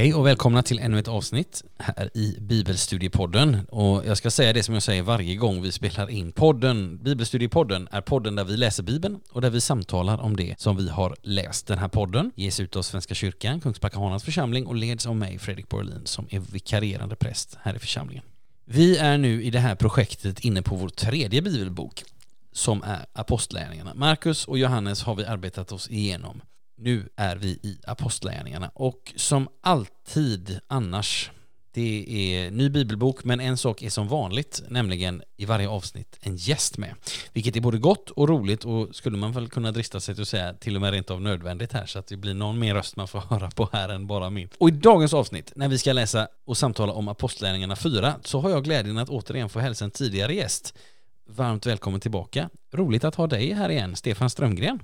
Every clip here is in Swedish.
Hej och välkomna till ännu ett avsnitt här i Bibelstudiepodden. Och jag ska säga det som jag säger varje gång vi spelar in podden. Bibelstudiepodden är podden där vi läser Bibeln och där vi samtalar om det som vi har läst. Den här podden ges ut av Svenska kyrkan, Kungsbacka församling och leds av mig, Fredrik Borlin, som är vikarierande präst här i församlingen. Vi är nu i det här projektet inne på vår tredje bibelbok som är Apostlärningarna. Markus och Johannes har vi arbetat oss igenom. Nu är vi i Apostlagärningarna och som alltid annars det är ny bibelbok, men en sak är som vanligt, nämligen i varje avsnitt en gäst med. Vilket är både gott och roligt och skulle man väl kunna drista sig till att säga till och med rent av nödvändigt här så att det blir någon mer röst man får höra på här än bara min. Och i dagens avsnitt, när vi ska läsa och samtala om Apostlärningarna 4, så har jag glädjen att återigen få hälsa en tidigare gäst. Varmt välkommen tillbaka. Roligt att ha dig här igen, Stefan Strömgren.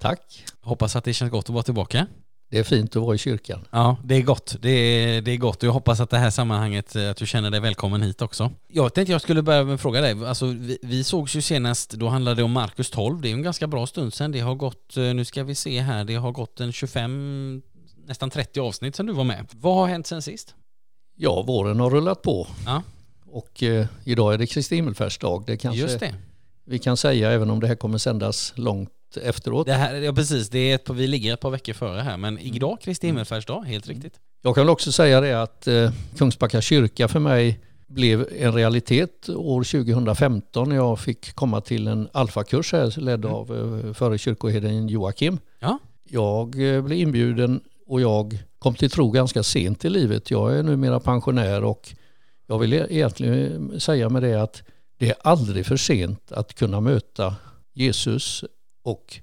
Tack. Hoppas att det känns gott att vara tillbaka. Det är fint att vara i kyrkan. Ja, det är gott. Det är, det är gott och jag hoppas att det här sammanhanget, eh, att du känner dig välkommen hit också. Jag tänkte jag skulle börja med att fråga dig, alltså vi, vi sågs ju senast, då handlade det om Markus 12, det är en ganska bra stund sedan. Det har gått, eh, nu ska vi se här, det har gått en 25, nästan 30 avsnitt sedan du var med. Vad har hänt sen sist? Ja, våren har rullat på. Ja. Och eh, idag är det Kristi himmelfärdsdag. Det kanske Just det. vi kan säga, även om det här kommer sändas långt efteråt. Det här, ja precis, det är ett, vi ligger ett par veckor före här, men idag Kristi himmelfärdsdag, helt riktigt. Jag kan också säga det att eh, Kungsbacka kyrka för mig blev en realitet år 2015 när jag fick komma till en alfakurs här ledd Mm. av eh, förre kyrkoherden Joakim. Ja. Jag eh, blev inbjuden och jag kom till tro ganska sent i livet. Jag är numera pensionär och jag vill e- egentligen säga med det att det är aldrig för sent att kunna möta Jesus och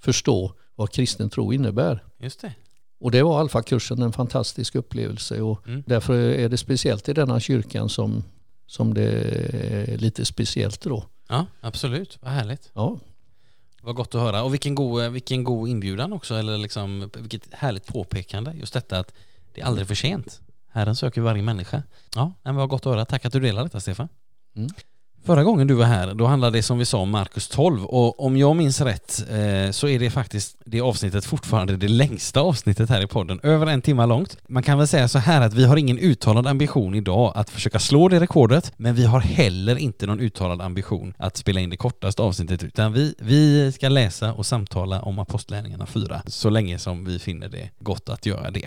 förstå vad kristen tro innebär. Just det. Och det var alfakursen en fantastisk upplevelse och Mm. därför är det speciellt i denna kyrkan som, som det är lite speciellt då. Ja, absolut. Vad härligt. Ja, Vad gott att höra. Och vilken god, vilken god inbjudan också, eller liksom, vilket härligt påpekande. Just detta att det är aldrig för sent. Herren söker varje människa. Ja, men vad gott att höra. Tack att du delar detta, Stefan. Mm. Förra gången du var här, då handlade det som vi sa om Markus 12 och om jag minns rätt eh, så är det faktiskt det avsnittet fortfarande det längsta avsnittet här i podden, över en timme långt. Man kan väl säga så här att vi har ingen uttalad ambition idag att försöka slå det rekordet, men vi har heller inte någon uttalad ambition att spela in det kortaste avsnittet, utan vi, vi ska läsa och samtala om Apostlagärningarna 4 så länge som vi finner det gott att göra det.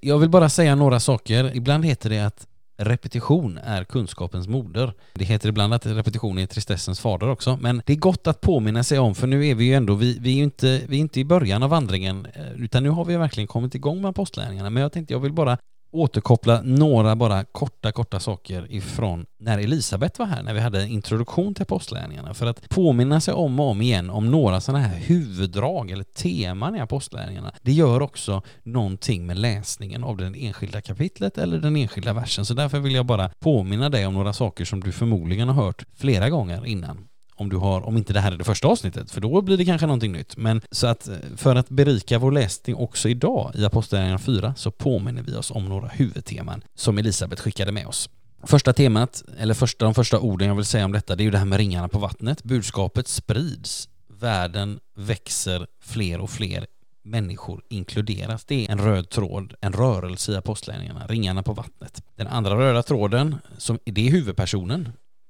Jag vill bara säga några saker. Ibland heter det att repetition är kunskapens moder. Det heter ibland att repetition är tristessens fader också, men det är gott att påminna sig om, för nu är vi ju ändå, vi, vi är ju inte, vi är inte i början av vandringen, eh, utan nu har vi verkligen kommit igång med apostlärningarna, men jag tänkte jag vill bara återkoppla några bara korta, korta saker ifrån när Elisabet var här, när vi hade en introduktion till apostlärningarna, för att påminna sig om och om igen om några sådana här huvuddrag eller teman i apostlärningarna. Det gör också någonting med läsningen av det enskilda kapitlet eller den enskilda versen, så därför vill jag bara påminna dig om några saker som du förmodligen har hört flera gånger innan om du har, om inte det här är det första avsnittet, för då blir det kanske någonting nytt. Men så att eh, för att berika vår läsning också idag i Apostlagärningarna 4 så påminner vi oss om några huvudteman som Elisabet skickade med oss. Första temat, eller första, de första orden jag vill säga om detta, det är ju det här med ringarna på vattnet. Budskapet sprids, världen växer, fler och fler människor inkluderas. Det är en röd tråd, en rörelse i apostlagärningarna, ringarna på vattnet. Den andra röda tråden, som, det är huvudpersonen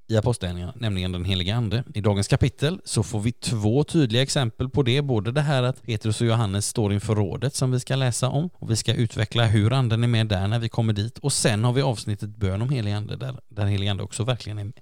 i apostlagärningarna, nämligen den heliga ande. I dagens kapitel så får vi två tydliga exempel på det, både det här att Petrus och Johannes står inför rådet som vi ska läsa om och vi ska utveckla hur anden är med där när vi kommer dit och sen har vi avsnittet bön om helig ande där, där helig ande också verkligen är,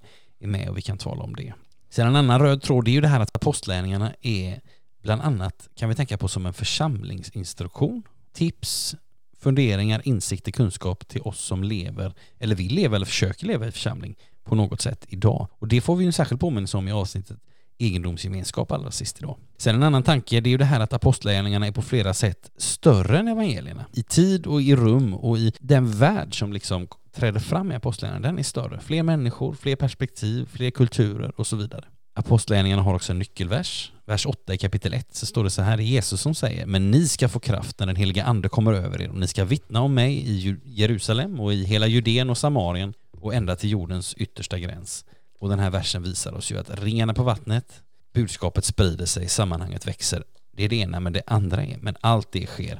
med och vi kan tala om det. Sen en annan röd tråd är ju det här att apostlagärningarna är bland annat kan vi tänka på som en församlingsinstruktion, tips, funderingar, insikter, kunskap till oss som lever eller vill leva eller försöker leva i församling på något sätt idag. Och det får vi ju en särskild påminnelse om i avsnittet egendomsgemenskap allra sist idag. Sen en annan tanke, det är ju det här att apostlagärningarna är på flera sätt större än evangelierna. I tid och i rum och i den värld som liksom träder fram i apostlagärningarna, den är större. Fler människor, fler perspektiv, fler kulturer och så vidare. Apostlagärningarna har också en nyckelvers. Vers 8 i kapitel 1 så står det så här, det är Jesus som säger, men ni ska få kraft när den heliga ande kommer över er och ni ska vittna om mig i Jerusalem och i hela Judeen och Samarien och ända till jordens yttersta gräns. Och den här versen visar oss ju att ringarna på vattnet, budskapet sprider sig, sammanhanget växer. Det är det ena, men det andra är, men allt det sker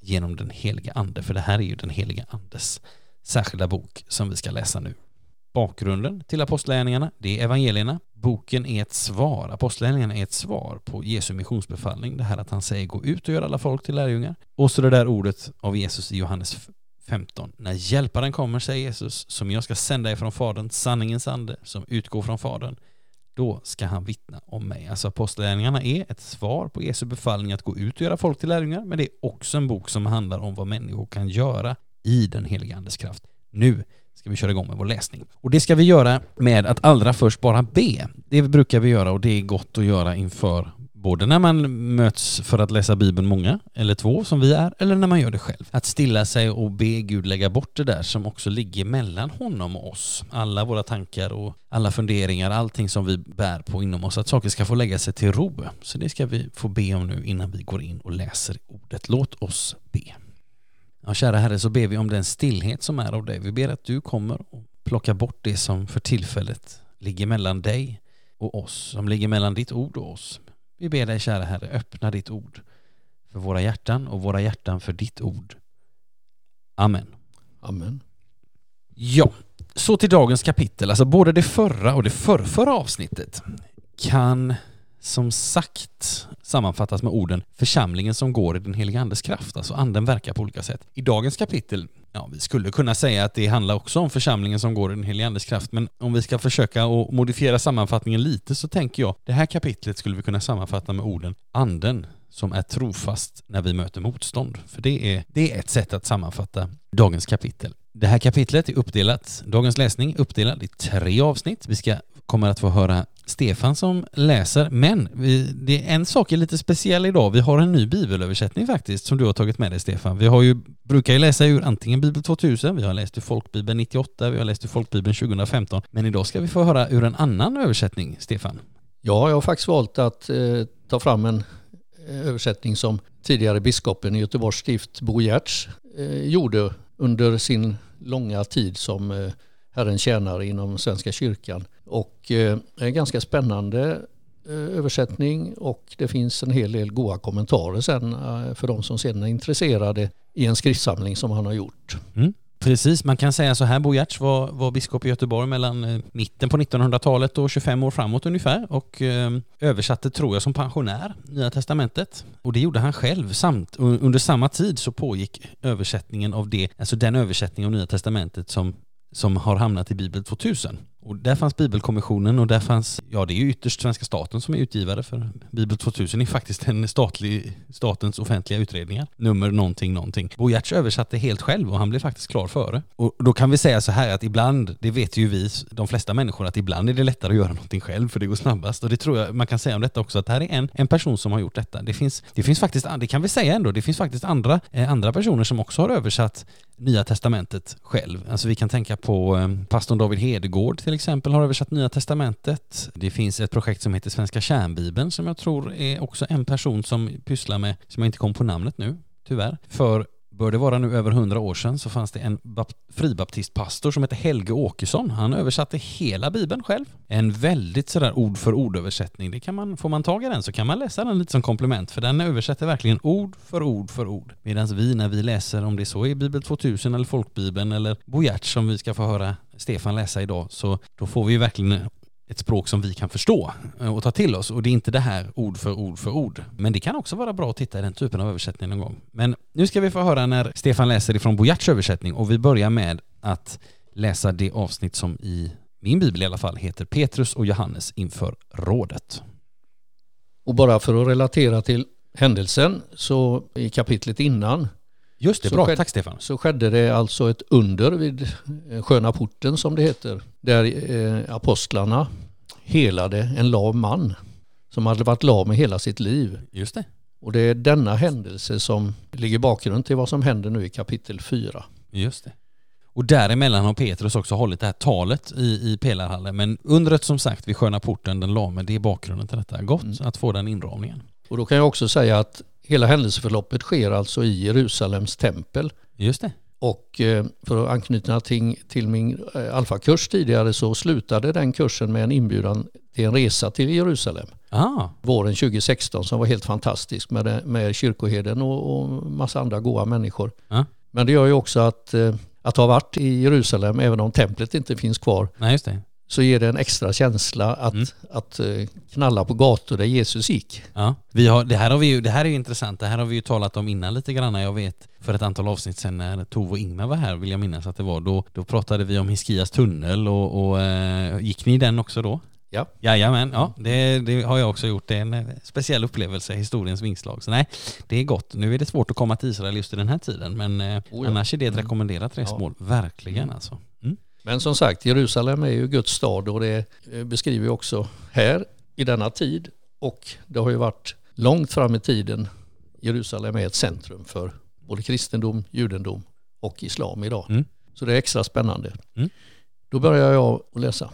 genom den heliga ande, för det här är ju den heliga andes särskilda bok som vi ska läsa nu. Bakgrunden till apostlärningarna, det är evangelierna. Boken är ett svar, apostlärningarna är ett svar på Jesu missionsbefallning, det här att han säger gå ut och gör alla folk till lärjungar. Och så det där ordet av Jesus i Johannes 15. När hjälparen kommer, säger Jesus, som jag ska sända ifrån Fadern, sanningens ande, som utgår från Fadern, då ska han vittna om mig. Alltså apostlärningarna är ett svar på Jesu befallning att gå ut och göra folk till lärjungar, men det är också en bok som handlar om vad människor kan göra i den heliga Andes kraft. Nu ska vi köra igång med vår läsning. Och det ska vi göra med att allra först bara be. Det brukar vi göra och det är gott att göra inför både när man möts för att läsa Bibeln många, eller två som vi är, eller när man gör det själv. Att stilla sig och be Gud lägga bort det där som också ligger mellan honom och oss. Alla våra tankar och alla funderingar, allting som vi bär på inom oss, att saker ska få lägga sig till ro. Så det ska vi få be om nu innan vi går in och läser ordet. Låt oss be. Ja, kära Herre, så ber vi om den stillhet som är av dig. Vi ber att du kommer och plockar bort det som för tillfället ligger mellan dig och oss, som ligger mellan ditt ord och oss. Vi ber dig, kära Herre, öppna ditt ord för våra hjärtan och våra hjärtan för ditt ord. Amen. Amen. Ja, så till dagens kapitel. Alltså både det förra och det förrförra avsnittet kan som sagt sammanfattas med orden församlingen som går i den heliga andes kraft. Alltså anden verkar på olika sätt. I dagens kapitel, ja vi skulle kunna säga att det handlar också om församlingen som går i den heliga andes kraft, men om vi ska försöka att modifiera sammanfattningen lite så tänker jag det här kapitlet skulle vi kunna sammanfatta med orden anden som är trofast när vi möter motstånd. För det är, det är ett sätt att sammanfatta dagens kapitel. Det här kapitlet är uppdelat, dagens läsning är uppdelad i tre avsnitt. Vi ska kommer att få höra Stefan som läser, men vi, det är en sak är lite speciell idag. Vi har en ny bibelöversättning faktiskt som du har tagit med dig Stefan. Vi har ju, brukar ju läsa ur antingen Bibel 2000, vi har läst ur Folkbibeln 98, vi har läst ur Folkbibeln 2015, men idag ska vi få höra ur en annan översättning, Stefan. Ja, jag har faktiskt valt att eh, ta fram en eh, översättning som tidigare biskopen i Göteborgs stift Bo Giertz eh, gjorde under sin långa tid som eh, Herren tjänare inom Svenska kyrkan. Och eh, en ganska spännande eh, översättning och det finns en hel del goda kommentarer sen eh, för de som sedan är intresserade i en skriftsamling som han har gjort. Mm. Precis, man kan säga så här, Bo Giertz var, var biskop i Göteborg mellan eh, mitten på 1900-talet och 25 år framåt ungefär och eh, översatte, tror jag, som pensionär Nya Testamentet. Och det gjorde han själv samt under samma tid så pågick översättningen av det, alltså den översättning av Nya Testamentet som som har hamnat i Bibel 2000. Och där fanns Bibelkommissionen och där fanns, ja det är ju ytterst svenska staten som är utgivare för Bibel 2000 är faktiskt en statlig, statens offentliga utredningar. Nummer någonting, någonting. Bo Giertz översatte helt själv och han blev faktiskt klar före. Och då kan vi säga så här att ibland, det vet ju vi, de flesta människor, att ibland är det lättare att göra någonting själv för det går snabbast. Och det tror jag man kan säga om detta också, att det här är en, en person som har gjort detta. Det finns, det finns faktiskt, det kan vi säga ändå, det finns faktiskt andra, eh, andra personer som också har översatt Nya Testamentet själv. Alltså vi kan tänka på eh, pastorn David Hedegård till exempel har översatt Nya Testamentet. Det finns ett projekt som heter Svenska kärnbibeln som jag tror är också en person som pysslar med, som jag inte kom på namnet nu, tyvärr, för bör det vara nu över hundra år sedan så fanns det en fribaptistpastor som hette Helge Åkesson. Han översatte hela bibeln själv. En väldigt sådär ord för ord översättning. Det kan man, får man tag i den så kan man läsa den lite som komplement för den översätter verkligen ord för ord för ord. Medan vi när vi läser, om det så är Bibel 2000 eller Folkbibeln eller Bo Giertz som vi ska få höra Stefan läsa idag så då får vi verkligen ett språk som vi kan förstå eh, och ta till oss. Och det är inte det här ord för ord för ord. Men det kan också vara bra att titta i den typen av översättning någon gång. Men nu ska vi få höra när Stefan läser ifrån Bojarts översättning och vi börjar med att läsa det avsnitt som i min bibel i alla fall heter Petrus och Johannes inför rådet. Och bara för att relatera till händelsen så i kapitlet innan Just det, bra. Skedde, Tack Stefan. Så skedde det alltså ett under vid eh, Sköna porten som det heter. Där eh, apostlarna helade en lam man som hade varit lam i hela sitt liv. Just det. Och det är denna händelse som ligger bakgrund till vad som händer nu i kapitel 4. Just det. Och däremellan har Petrus också hållit det här talet i, i Pelarhallen. Men undret som sagt vid Sköna porten, den lame, det är bakgrunden till detta. Gott mm. att få den inramningen. Och då kan jag också säga att Hela händelseförloppet sker alltså i Jerusalems tempel. Just det. Och eh, för att anknyta till, min eh, alfakurs tidigare så slutade den kursen med en inbjudan till en resa till Jerusalem. Ah, Våren 2016 som var helt fantastisk med, det- med kyrkoherden och, och massa andra goa människor. Ja. Men det gör ju också att, eh, att ha varit i Jerusalem, även om templet inte finns kvar, nej just det. Så ger det en extra känsla att, Mm. att eh, knalla på gator där Jesus gick. Ja, vi har, det, här har vi ju, det här är ju intressant. Det här har vi ju talat om innan lite grann. Jag vet för ett antal avsnitt sedan när Tove och Ingmar var här vill jag minnas att det var. Då, då pratade vi om Hiskias tunnel och, och eh, gick ni i den också då? Ja. Jajamän, ja det, det har jag också gjort. Det är en eh, speciell upplevelse, historiens vingslag. Så nej, det är gott. Nu är det svårt att komma till Israel just i den här tiden men Oh ja. annars är det ett Mm. rekommenderat resmål. Verkligen alltså. Men som sagt, Jerusalem är ju Guds stad och det eh, beskriver vi också här i denna tid. Och det har ju varit långt fram i tiden. Jerusalem är ett centrum för både kristendom, judendom och islam idag. Mm. Så det är extra spännande. Mm. Då börjar jag att läsa.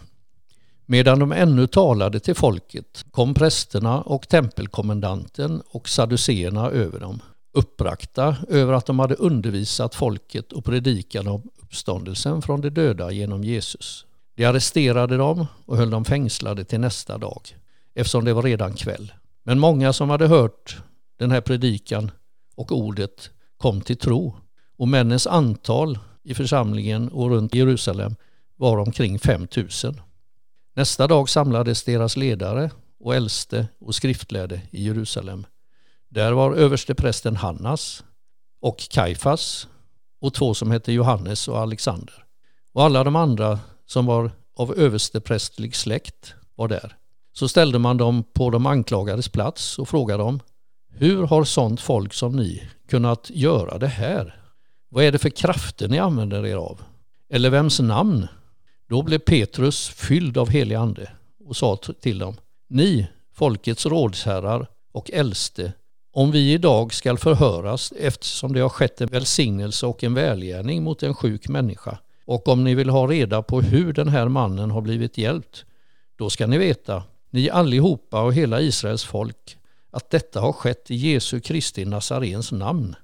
Medan de ännu talade till folket kom prästerna och tempelkommendanten och saduceerna över dem, uppbragta över att de hade undervisat folket och predikat om uppståndelsen från de döda genom Jesus. De arresterade dem och höll dem fängslade till nästa dag, eftersom det var redan kväll. Men många som hade hört den här predikan och ordet kom till tro och männens antal i församlingen och runt Jerusalem var omkring 5000. Nästa dag samlades deras ledare och äldste och skriftlärde i Jerusalem. Där var översteprästen Hannas och Kaifas och två som hette Johannes och Alexander. Och alla de andra som var av översteprästlig släkt var där. Så ställde man dem på de anklagades plats och frågade dem Hur har sånt folk som ni kunnat göra det här? Vad är det för krafter ni använder er av? Eller vems namn? Då blev Petrus fylld av helig ande och sa till dem Ni, folkets rådsherrar och äldste, om vi idag skall förhöras eftersom det har skett en välsignelse och en välgärning mot en sjuk människa och om ni vill ha reda på hur den här mannen har blivit hjälpt, då ska ni veta, ni allihopa och hela Israels folk, att detta har skett i Jesu Kristi Nazarens namn.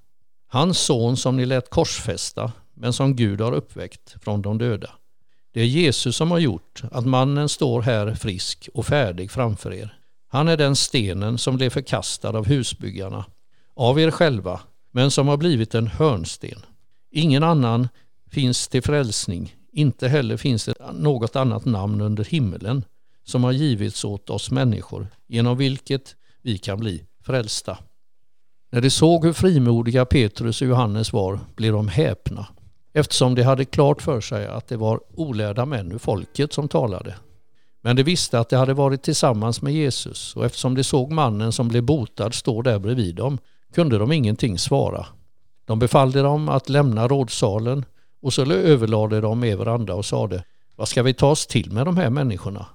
Hans son som ni lät korsfästa, men som Gud har uppväckt från de döda. Det är Jesus som har gjort att mannen står här frisk och färdig framför er. Han är den stenen som blev förkastad av husbyggarna, av er själva, men som har blivit en hörnsten. Ingen annan finns till frälsning, inte heller finns det något annat namn under himmelen som har givits åt oss människor, genom vilket vi kan bli frälsta. När de såg hur frimodiga Petrus och Johannes var blev de häpna eftersom de hade klart för sig att det var olärda män ur folket som talade. Men de visste att de hade varit tillsammans med Jesus och eftersom de såg mannen som blev botad stå där bredvid dem kunde de ingenting svara. De befallde dem att lämna rådsalen och så överlade de med varandra och sade Vad ska vi ta oss till med de här människorna?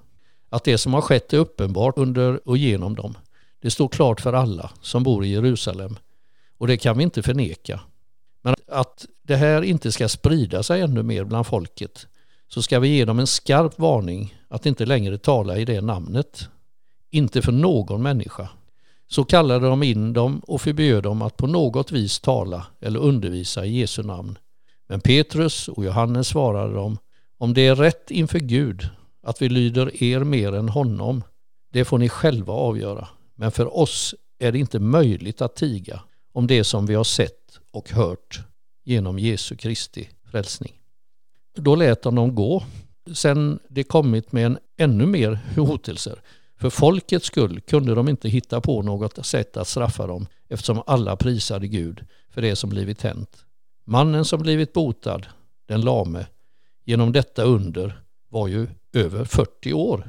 Att det som har skett är uppenbart under och genom dem. Det står klart för alla som bor i Jerusalem och det kan vi inte förneka. Men att det här inte ska sprida sig ännu mer bland folket så ska vi ge dem en skarp varning att inte längre tala i det namnet. Inte för någon människa. Så kallade de in dem och förbjöd dem att på något vis tala eller undervisa i Jesu namn. Men Petrus och Johannes svarade dem, om det är rätt inför Gud att vi lyder er mer än honom, det får ni själva avgöra. Men för oss är det inte möjligt att tiga om det som vi har sett och hört genom Jesu Kristi frälsning. Då lät han dem gå. Sen det kommit med en ännu mer hotelser. För folkets skull kunde de inte hitta på något sätt att straffa dem eftersom alla prisade Gud för det som blivit hänt. Mannen som blivit botad, den lame, genom detta under var ju över 40 år.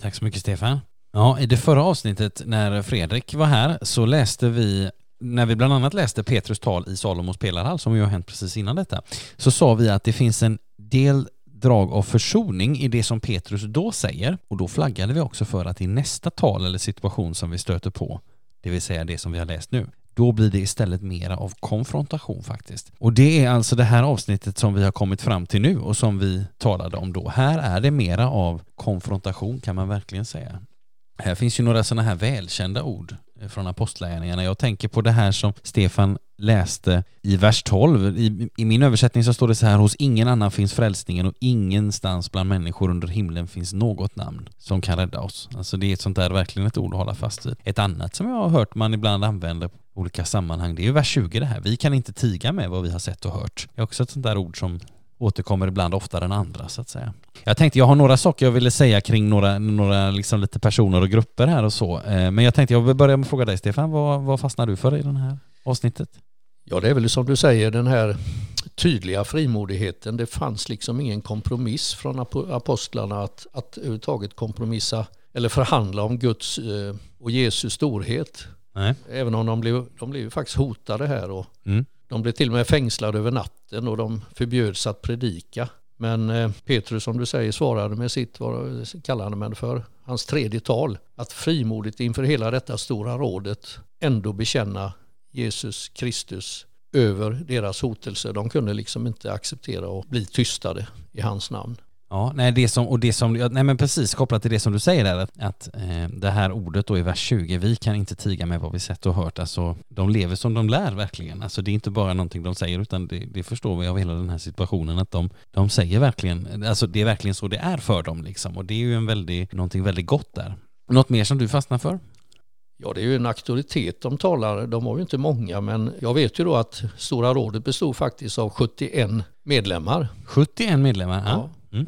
Tack så mycket Stefan. Ja, i det förra avsnittet när Fredrik var här så läste vi när vi bland annat läste Petrus tal i Salomos pelarhall som ju har hänt precis innan detta så sa vi att det finns en del drag av försoning i det som Petrus då säger och då flaggade vi också för att i nästa tal eller situation som vi stöter på det vill säga det som vi har läst nu då blir det istället mera av konfrontation faktiskt. Och det är alltså det här avsnittet som vi har kommit fram till nu och som vi talade om då. Här är det mera av konfrontation kan man verkligen säga. Här finns ju några sådana här välkända ord från Apostlagärningarna. Jag tänker på det här som Stefan läste i vers 12. I, I, min översättning så står det så här, hos ingen annan finns frälsningen och ingenstans bland människor under himlen finns något namn som kan rädda oss. Alltså det är ett sånt där verkligen ett ord att hålla fast vid. Ett annat som jag har hört man ibland använder i olika sammanhang, det är ju vers 20 det här. Vi kan inte tiga med vad vi har sett och hört. Det är också ett sånt där ord som återkommer ibland oftare än andra så att säga. Jag tänkte, jag har några saker jag ville säga kring några, några liksom lite personer och grupper här och så. Eh, men jag tänkte jag vill börja med att fråga dig Stefan, vad, vad fastnar du för i det här avsnittet? Ja, det är väl som du säger den här tydliga frimodigheten. Det fanns liksom ingen kompromiss från apostlarna att, att överhuvudtaget kompromissa eller förhandla om Guds eh, och Jesu storhet. Nej. Även om de blev, de blev faktiskt hotade här och mm de blev till och med fängslade över natten och de förbjöds att predika. Men eh, Petrus som du säger svarade med sitt, vad kallade man för, hans tredje tal. Att frimodigt inför hela detta stora rådet ändå bekänna Jesus Kristus över deras hotelser. De kunde liksom inte acceptera att bli tystade i hans namn. Ja, nej, det som, och det som, nej men precis kopplat till det som du säger där, att, att eh, det här ordet då i vers 20, vi kan inte tiga med vad vi sett och hört, alltså de lever som de lär verkligen, alltså det är inte bara någonting de säger utan det, det förstår vi av hela den här situationen att de, de säger verkligen, alltså det är verkligen så det är för dem liksom och det är ju en väldigt, någonting väldigt gott där. Något mer som du fastnar för? Ja, det är ju en auktoritet de talar. De har ju inte många, men jag vet ju då att Stora rådet bestod faktiskt av 71 medlemmar. 71 medlemmar? Ja. Mm.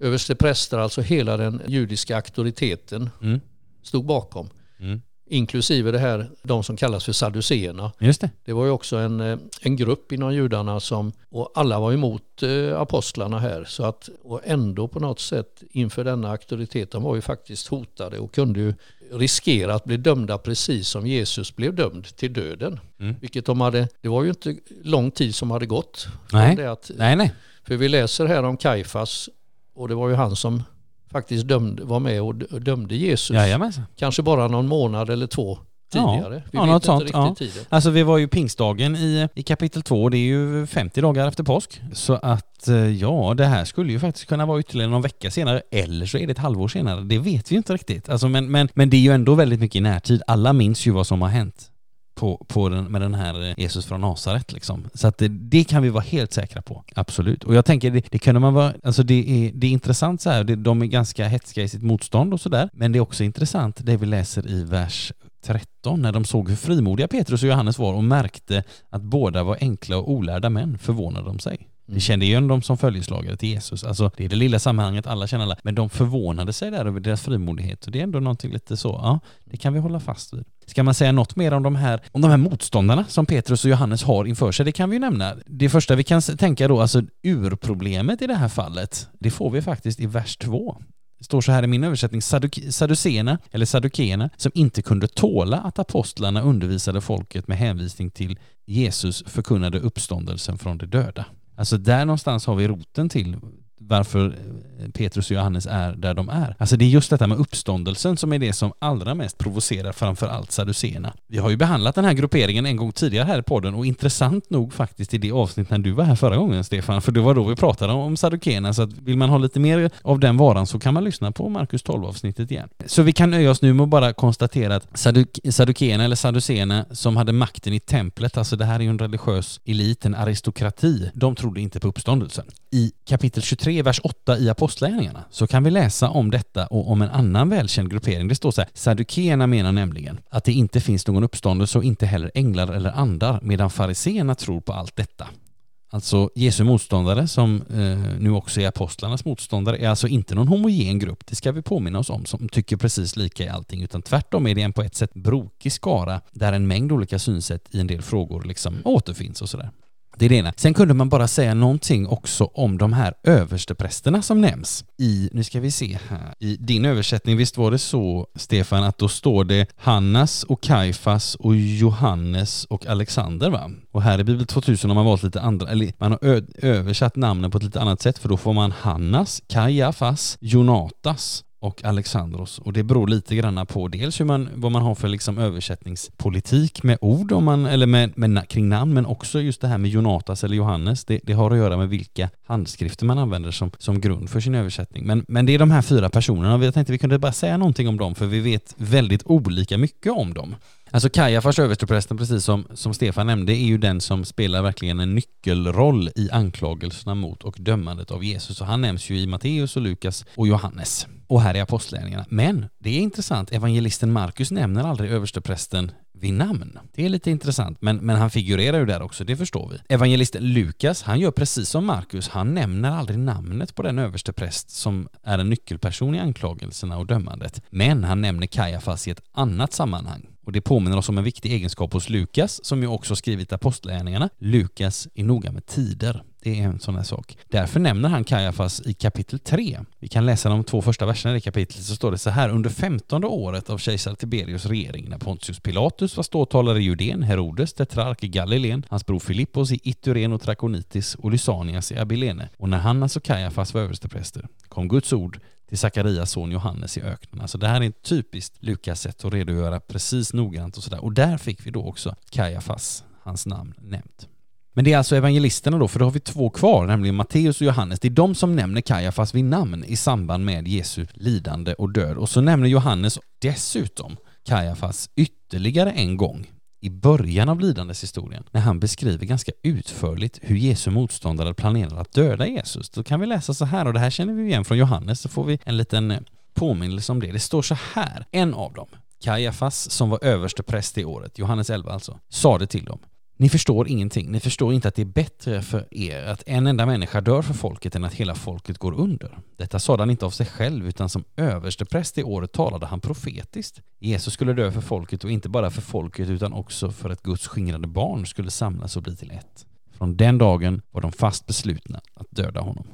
Överstepräster, alltså hela den judiska auktoriteten, mm. stod bakom. Mm. Inklusive det här, de som kallas för saduceerna. Just det. det var ju också en, eh, en grupp inom judarna som, och alla var emot eh, apostlarna här. Så att, och ändå på något sätt inför denna auktoritet, de var ju faktiskt hotade och kunde ju riskera att bli dömda precis som Jesus blev dömd till döden. Mm. Vilket de hade, det var ju inte lång tid som hade gått. Nej, att, nej, nej. För vi läser här om Kaifas och det var ju han som faktiskt dömde, var med och dömde Jesus. Jajamensan. Kanske bara någon månad eller två tidigare. Ja, vi ja, något sånt. Ja. Tiden. Alltså vi var ju pingstdagen i, i kapitel 2, det är ju 50 dagar efter påsk. Så att eh, ja, det här skulle ju faktiskt kunna vara ytterligare någon vecka senare, eller så är det ett halvår senare. Det vet vi inte riktigt. Alltså, men, men, men det är ju ändå väldigt mycket i närtid. Alla minns ju vad som har hänt på, på den, med den här eh, Jesus från Nasaret liksom. Så att det, det, kan vi vara helt säkra på. Absolut. Och jag tänker, det, det kunde man vara, alltså det är, det är intressant så här, det, de är ganska hetska i sitt motstånd och sådär. Men det är också intressant det vi läser i vers 13 när de såg hur frimodiga Petrus och Johannes var och märkte att båda var enkla och olärda män förvånade de sig. Mm. De kände igen dem som följeslagare till Jesus. Alltså det är det lilla sammanhanget, alla känner alla. Men de förvånade sig där över deras frimodighet och det är ändå någonting lite så, ja, det kan vi hålla fast vid. Ska man säga något mer om de här, om de här motståndarna som Petrus och Johannes har inför sig? Det kan vi ju nämna. Det första vi kan tänka då, alltså urproblemet i det här fallet, det får vi faktiskt i vers 2. Det står så här i min översättning, saduceerna, eller sadukena, som inte kunde tåla att apostlarna undervisade folket med hänvisning till Jesus förkunnade uppståndelsen från de döda. Alltså där någonstans har vi roten till varför eh, Petrus och Johannes är där de är. Alltså det är just detta med uppståndelsen som är det som allra mest provocerar framför allt. Vi har ju behandlat den här grupperingen en gång tidigare här i podden och intressant nog faktiskt i det avsnitt när du var här förra gången Stefan, för det var då vi pratade om Saddukéerna, så att vill man ha lite mer av den varan så kan man lyssna på Markus 12 avsnittet igen. Så vi kan nöja oss nu med att bara konstatera att saduk eller saduséerna som hade makten i templet, alltså det här är ju en religiös elit, en aristokrati, de trodde inte på uppståndelsen. I kapitel 23 vers 8 i Apostlagärningarna så kan vi läsa om detta och om en annan välkänd gruppering. Det står så här, Saddukeerna menar nämligen att det inte finns någon uppståndelse och inte heller änglar eller andar, medan fariseerna tror på allt detta. Alltså Jesu motståndare, som eh, nu också är apostlarnas motståndare, är alltså inte någon homogen grupp, det ska vi påminna oss om, som tycker precis lika i allting, utan tvärtom är det en på ett sätt brokig skara där en mängd olika synsätt i en del frågor liksom återfinns och sådär. Det är det ena. Sen kunde man bara säga någonting också om de här översteprästerna som nämns i, nu ska vi se här, i din översättning, visst var det så Stefan, att då står det Hannas och Kaifas och Johannes och Alexander va? Och här i Bibel 2000 har man valt lite andra, eller man har översatt namnen på ett lite annat sätt för då får man Hannas, Kajafas, Jonatas och Alexandros. Och det beror lite grann på dels hur man, vad man har för liksom översättningspolitik med ord om man, eller med, med, kring namn, men också just det här med Jonatas eller Johannes. Det, det, har att göra med vilka handskrifter man använder som, som grund för sin översättning. Men, men det är de här fyra personerna och jag tänkte vi kunde bara säga någonting om dem för vi vet väldigt olika mycket om dem. Alltså Kajafas, översteprästen, precis som, som Stefan nämnde, är ju den som spelar verkligen en nyckelroll i anklagelserna mot och dömandet av Jesus. Och han nämns ju i Matteus och Lukas och Johannes och här i Apostlagärningarna. Men det är intressant, evangelisten Markus nämner aldrig översteprästen vid namn. Det är lite intressant, men, men han figurerar ju där också, det förstår vi. Evangelisten Lukas, han gör precis som Markus, han nämner aldrig namnet på den överstepräst som är en nyckelperson i anklagelserna och dömandet. Men han nämner Kajafas i ett annat sammanhang. Och det påminner oss om en viktig egenskap hos Lukas, som ju också skrivit Apostlagärningarna. Lukas är noga med tider. Det är en sån här sak. Därför nämner han Kajafas i kapitel 3. Vi kan läsa de två första verserna i det kapitlet så står det så här. Under femtonde året av kejsar Tiberius regering när Pontius Pilatus var ståthållare i Judén, Herodes tetrark i Galileen, hans bror Filippos i Ituren och Trakonitis och Lysanias i Abilene. Och när Hannas och Kajafas var överstepräster kom Guds ord till Sakarias son Johannes i öknen. Alltså det här är ett typiskt Lukas sätt att redogöra precis noggrant och sådär. Och där fick vi då också Kajafas, hans namn, nämnt. Men det är alltså evangelisterna då, för då har vi två kvar, nämligen Matteus och Johannes. Det är de som nämner Kajafas vid namn i samband med Jesu lidande och död. Och så nämner Johannes dessutom Kajafas ytterligare en gång i början av lidandeshistorien när han beskriver ganska utförligt hur Jesu motståndare planerar att döda Jesus. Då kan vi läsa så här, och det här känner vi igen från Johannes, så får vi en liten eh, påminnelse om det. Det står så här, en av dem, Kajafas som var överste präst i året, Johannes 11 alltså, sade till dem ni förstår ingenting. Ni förstår inte att det är bättre för er att en enda människa dör för folket än att hela folket går under. Detta sade han inte av sig själv utan som överstepräst i året talade han profetiskt. Jesus skulle dö för folket och inte bara för folket utan också för att Guds skingrade barn skulle samlas och bli till ett. Från den dagen var de fast beslutna att döda honom.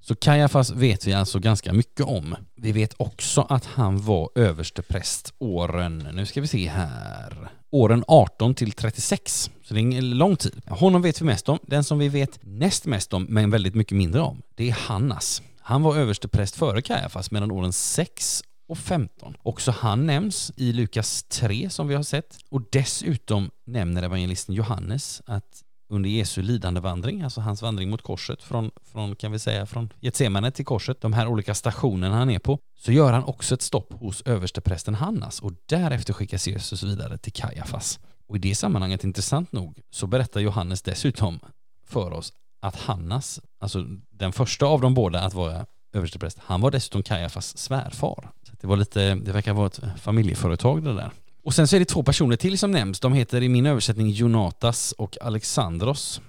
Så Kajafas vet vi alltså ganska mycket om. Vi vet också att han var överstepräst åren, nu ska vi se här, åren 18 till 36. Så det är en lång tid. Honom vet vi mest om. Den som vi vet näst mest om, men väldigt mycket mindre om, det är Hannas. Han var överstepräst före Kajafas mellan åren 6 och 15. Också han nämns i Lukas 3 som vi har sett. Och dessutom nämner evangelisten Johannes att under Jesu lidande vandring, alltså hans vandring mot korset från, från kan vi säga, från Getsemane till korset, de här olika stationerna han är på, så gör han också ett stopp hos översteprästen Hannas och därefter skickas Jesus vidare till Kajafas. Och i det sammanhanget, intressant nog, så berättar Johannes dessutom för oss att Hannas, alltså den första av de båda att vara överstepräst, han var dessutom Kajafas svärfar. Så det var lite, det verkar vara ett familjeföretag det där. Och sen så är det två personer till som nämns. De heter i min översättning Jonatas och Alexandros.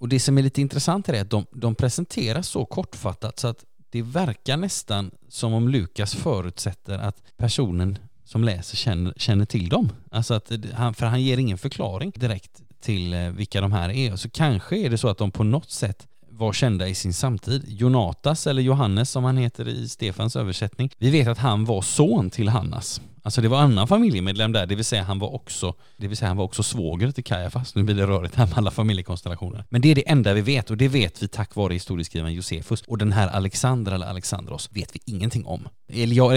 Och det som är lite intressant är att de, de presenteras så kortfattat så att det verkar nästan som om Lukas förutsätter att personen som läser känner, känner till dem. Alltså att han, för han ger ingen förklaring direkt till eh, vilka de här är. Så kanske är det så att de på något sätt var kända i sin samtid. Jonatas, eller Johannes som han heter i Stefans översättning. Vi vet att han var son till Hannas. Alltså det var annan familjemedlem där, det vill säga han var också, det vill säga han var också svåger till Kajafas. Nu blir det rörigt här med alla familjekonstellationer. Men det är det enda vi vet och det vet vi tack vare historieskrivaren Josefus. Och den här Alexander eller Alexandros vet vi ingenting om. Eller jag,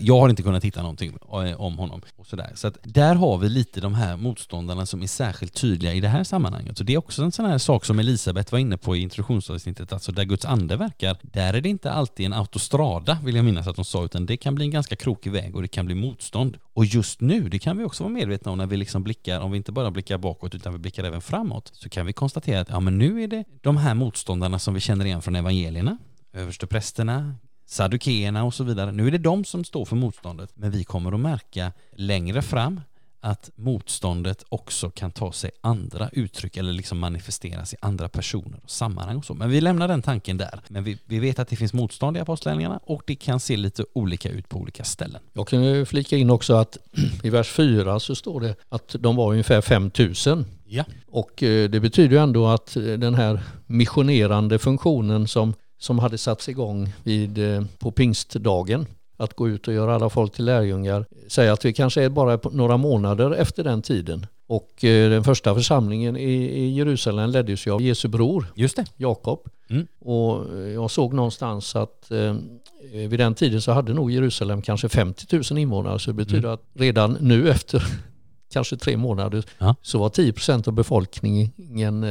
jag har inte kunnat hitta någonting eh, om honom. Och sådär. Så att där har vi lite de här motståndarna som är särskilt tydliga i det här sammanhanget. Så det är också en sån här sak som Elisabeth var inne på i introduktionsavsnittet, alltså där Guds ande verkar, där är det inte alltid en autostrada vill jag minnas att de sa, utan det kan bli en ganska krokig väg och det kan bli mot motstånd. Och just nu, det kan vi också vara medvetna om när vi liksom blickar, om vi inte bara blickar bakåt utan vi blickar även framåt, så kan vi konstatera att ja, men nu är det de här motståndarna som vi känner igen från evangelierna, översteprästerna, saddukeerna och så vidare. Nu är det de som står för motståndet, men vi kommer att märka längre fram att motståndet också kan ta sig andra uttryck eller liksom manifesteras i andra personer och sammanhang och så. Men vi lämnar den tanken där. Men vi, vi vet att det finns motstånd i apostlagärningarna och det kan se lite olika ut på olika ställen. Jag kan flika in också att i vers 4 så står det att de var ungefär 5000. Ja. Och eh, det betyder ju ändå att den här missionerande funktionen som, som hade satts igång vid, eh, på pingstdagen att gå ut och göra alla folk till lärjungar. Säg att vi kanske är bara några månader efter den tiden. Och eh, den första församlingen i Jerusalem leddes ju av Jesu bror, Just det. Jakob. Mm. Och eh, jag såg någonstans att eh, vid den tiden så hade nog Jerusalem kanske 50 000 invånare. Så det betyder mm. att redan nu efter kanske tre månader ja. så var 10 procent av befolkningen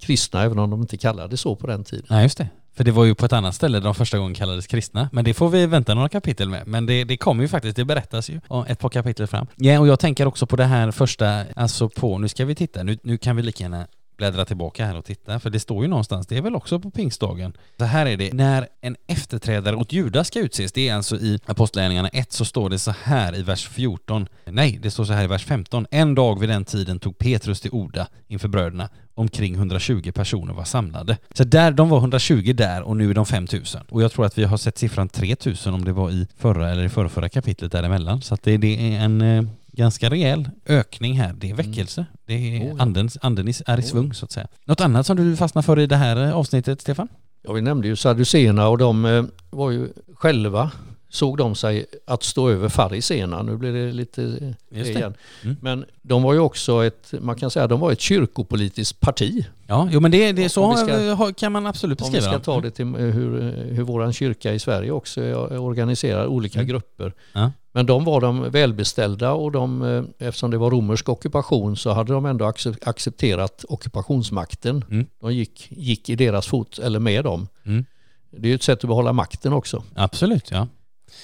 kristna, även om de inte kallade det så på den tiden. Nej, just det. För det var ju på ett annat ställe de första gången kallades kristna. Men det får vi vänta några kapitel med. Men det, det kommer ju faktiskt, det berättas ju ett par kapitel fram. Ja, och jag tänker också på det här första, alltså på, nu ska vi titta, nu, nu kan vi lika gärna bläddra tillbaka här och titta, för det står ju någonstans, det är väl också på pingstdagen. Så här är det, när en efterträdare åt Judas ska utses, det är alltså i Apostlagärningarna 1 så står det så här i vers 14, nej, det står så här i vers 15. En dag vid den tiden tog Petrus till Oda inför bröderna, omkring 120 personer var samlade. Så där, de var 120 där och nu är de 5000. Och jag tror att vi har sett siffran 3000 om det var i förra eller i förra, förra kapitlet däremellan. Så att det, det är en eh, ganska rejäl ökning här. Det är mm. väckelse. Det är oh, ja. anden, anden är i svung så att säga. Något annat som du fastnar för i det här eh, avsnittet, Stefan? Ja, vi nämnde ju Sadduceerna och de eh, var ju själva såg de sig att stå över fariséerna. Nu blir det lite det. igen. Mm. Men de var ju också ett, man kan säga de var ett kyrkopolitiskt parti. Ja, jo men det, det så ska, kan man absolut beskriva. Om vi ska ta det till hur, hur vår kyrka i Sverige också organiserar olika mm. grupper. Ja. Men de var de välbeställda och de, eh, eftersom det var romersk ockupation så hade de ändå accepterat ockupationsmakten. Mm. De gick, gick i deras fot, eller med dem. Mm. Det är ett sätt att behålla makten också. Absolut, ja.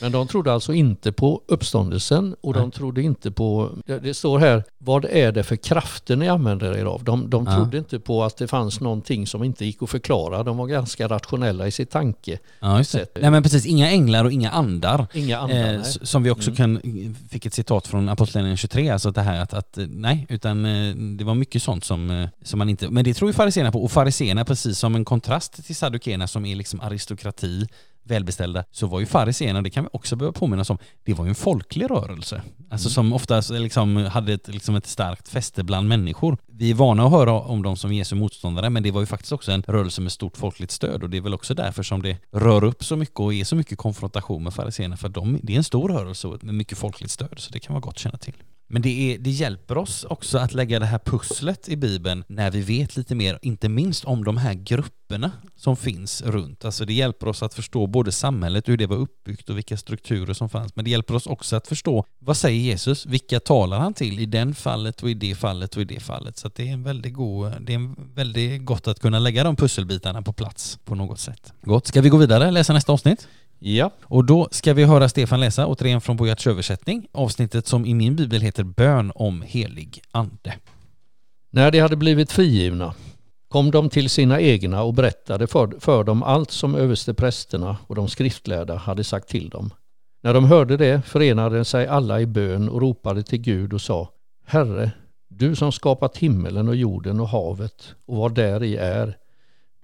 Men de trodde alltså inte på uppståndelsen och Nej. de trodde inte på, det står här, vad är det för krafter ni använder er av? De, de ja. trodde inte på att det fanns någonting som inte gick att förklara. De var ganska rationella i sitt tanke. Ja, just det. Nej men precis, inga änglar och inga andar. Inga andar, eh, Som vi också mm. kan, fick ett citat från Apostlagärningarna 23, alltså det här att, att, nej, utan eh, det var mycket sånt som, eh, som man inte, men det tror ju fariséerna på. Och fariséerna precis som en kontrast till saddukeerna som är liksom aristokrati, välbeställda, så var ju fariséerna, det kan vi också behöva påminna om, det var ju en folklig rörelse. Alltså mm. som oftast liksom hade ett, liksom ett starkt fäste bland människor. Vi är vana att höra om dem som Jesu motståndare, men det var ju faktiskt också en rörelse med stort folkligt stöd och det är väl också därför som det rör upp så mycket och är så mycket konfrontation med fariséerna, för de, det är en stor rörelse med mycket folkligt stöd, så det kan vara gott att känna till. Men det, är, det hjälper oss också att lägga det här pusslet i Bibeln när vi vet lite mer, inte minst om de här grupperna som finns runt. Alltså det hjälper oss att förstå både samhället, hur det var uppbyggt och vilka strukturer som fanns. Men det hjälper oss också att förstå vad säger Jesus? Vilka talar han till i den fallet och i det fallet och i det fallet? Så det är en väldigt god, det är en väldigt gott att kunna lägga de pusselbitarna på plats på något sätt. Gott, ska vi gå vidare, och läsa nästa avsnitt? Ja. Och då ska vi höra Stefan läsa, återigen från Bojarts översättning, avsnittet som i min bibel heter Bön om helig ande. När de hade blivit frigivna kom de till sina egna och berättade för, för dem allt som översteprästerna och de skriftlärda hade sagt till dem. När de hörde det förenade sig alla i bön och ropade till Gud och sa Herre, du som skapat himmelen och jorden och havet och vad där i är,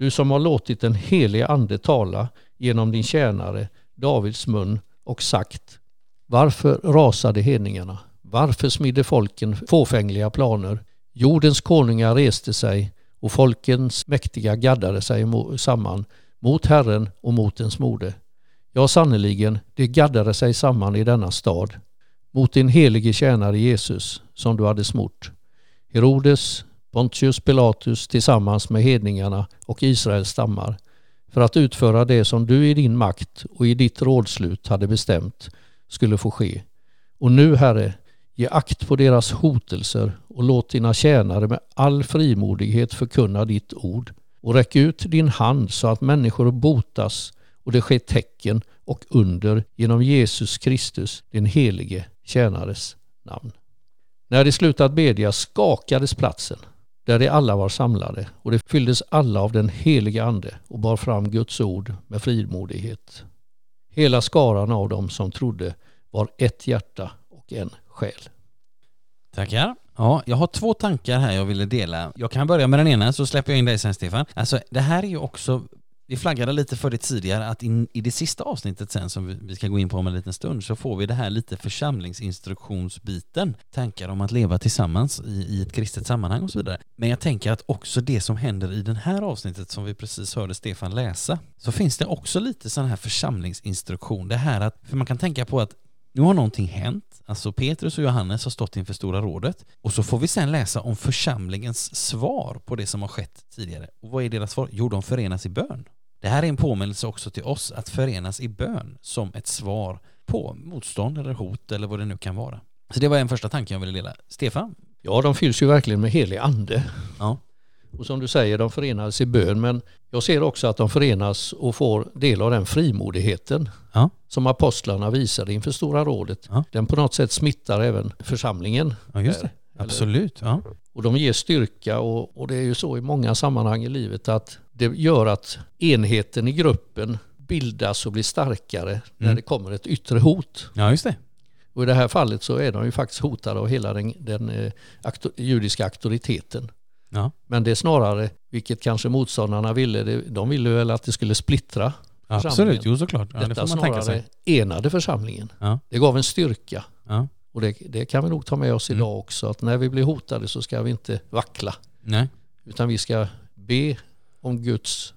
du som har låtit den helige ande tala genom din tjänare Davids mun och sagt Varför rasade hedningarna? Varför smidde folken fåfängliga planer? Jordens konungar reste sig och folkens mäktiga gaddade sig samman mot Herren och mot ens mode. Ja, sannerligen, de gaddade sig samman i denna stad mot din helige tjänare Jesus som du hade smort. Herodes, Pontius Pilatus tillsammans med hedningarna och Israels stammar för att utföra det som du i din makt och i ditt rådslut hade bestämt skulle få ske. Och nu, Herre, ge akt på deras hotelser och låt dina tjänare med all frimodighet förkunna ditt ord och räck ut din hand så att människor botas och det sker tecken och under genom Jesus Kristus, din helige tjänares namn. När de slutat bedja skakades platsen där de alla var samlade och det fylldes alla av den helige Ande och bar fram Guds ord med frimodighet. Hela skaran av dem som trodde var ett hjärta och en själ. Tackar. Ja, jag har två tankar här jag ville dela. Jag kan börja med den ena så släpper jag in dig sen Stefan. Alltså det här är ju också vi flaggade lite för det tidigare att in, i det sista avsnittet sen som vi, vi ska gå in på om en liten stund så får vi det här lite församlingsinstruktionsbiten. Tankar om att leva tillsammans i, i ett kristet sammanhang och så vidare. Men jag tänker att också det som händer i det här avsnittet som vi precis hörde Stefan läsa så finns det också lite sån här församlingsinstruktion. Det här att, för man kan tänka på att nu har någonting hänt Alltså Petrus och Johannes har stått inför Stora rådet och så får vi sen läsa om församlingens svar på det som har skett tidigare. Och vad är deras svar? Jo, de förenas i bön. Det här är en påminnelse också till oss att förenas i bön som ett svar på motstånd eller hot eller vad det nu kan vara. Så det var en första tanke jag ville dela. Stefan? Ja, de fylls ju verkligen med helig ande. Ja. Och som du säger, de förenades i bön men jag ser också att de förenas och får del av den frimodigheten Ja. som apostlarna visade inför Stora rådet. Ja. Den på något sätt smittar även församlingen. Ja, just det. Absolut. Ja. Och de ger styrka och, och det är ju så i många sammanhang i livet att det gör att enheten i gruppen bildas och blir starkare när Mm. det kommer ett yttre hot. ja, just det. Och i det här fallet så är de ju faktiskt hotade av hela den, den eh, akto, judiska auktoriteten. Ja. Men det är snarare, vilket kanske motståndarna ville, det, de ville väl att det skulle splittra. Absolut, Församlingen. jo såklart. Ja, det Detta tänka snarare sig. enade församlingen. Ja. Det gav en styrka. Ja. Och det, det kan vi nog ta med oss Mm. idag också. Att när vi blir hotade så ska vi inte vackla. Nej. Utan vi ska be om Guds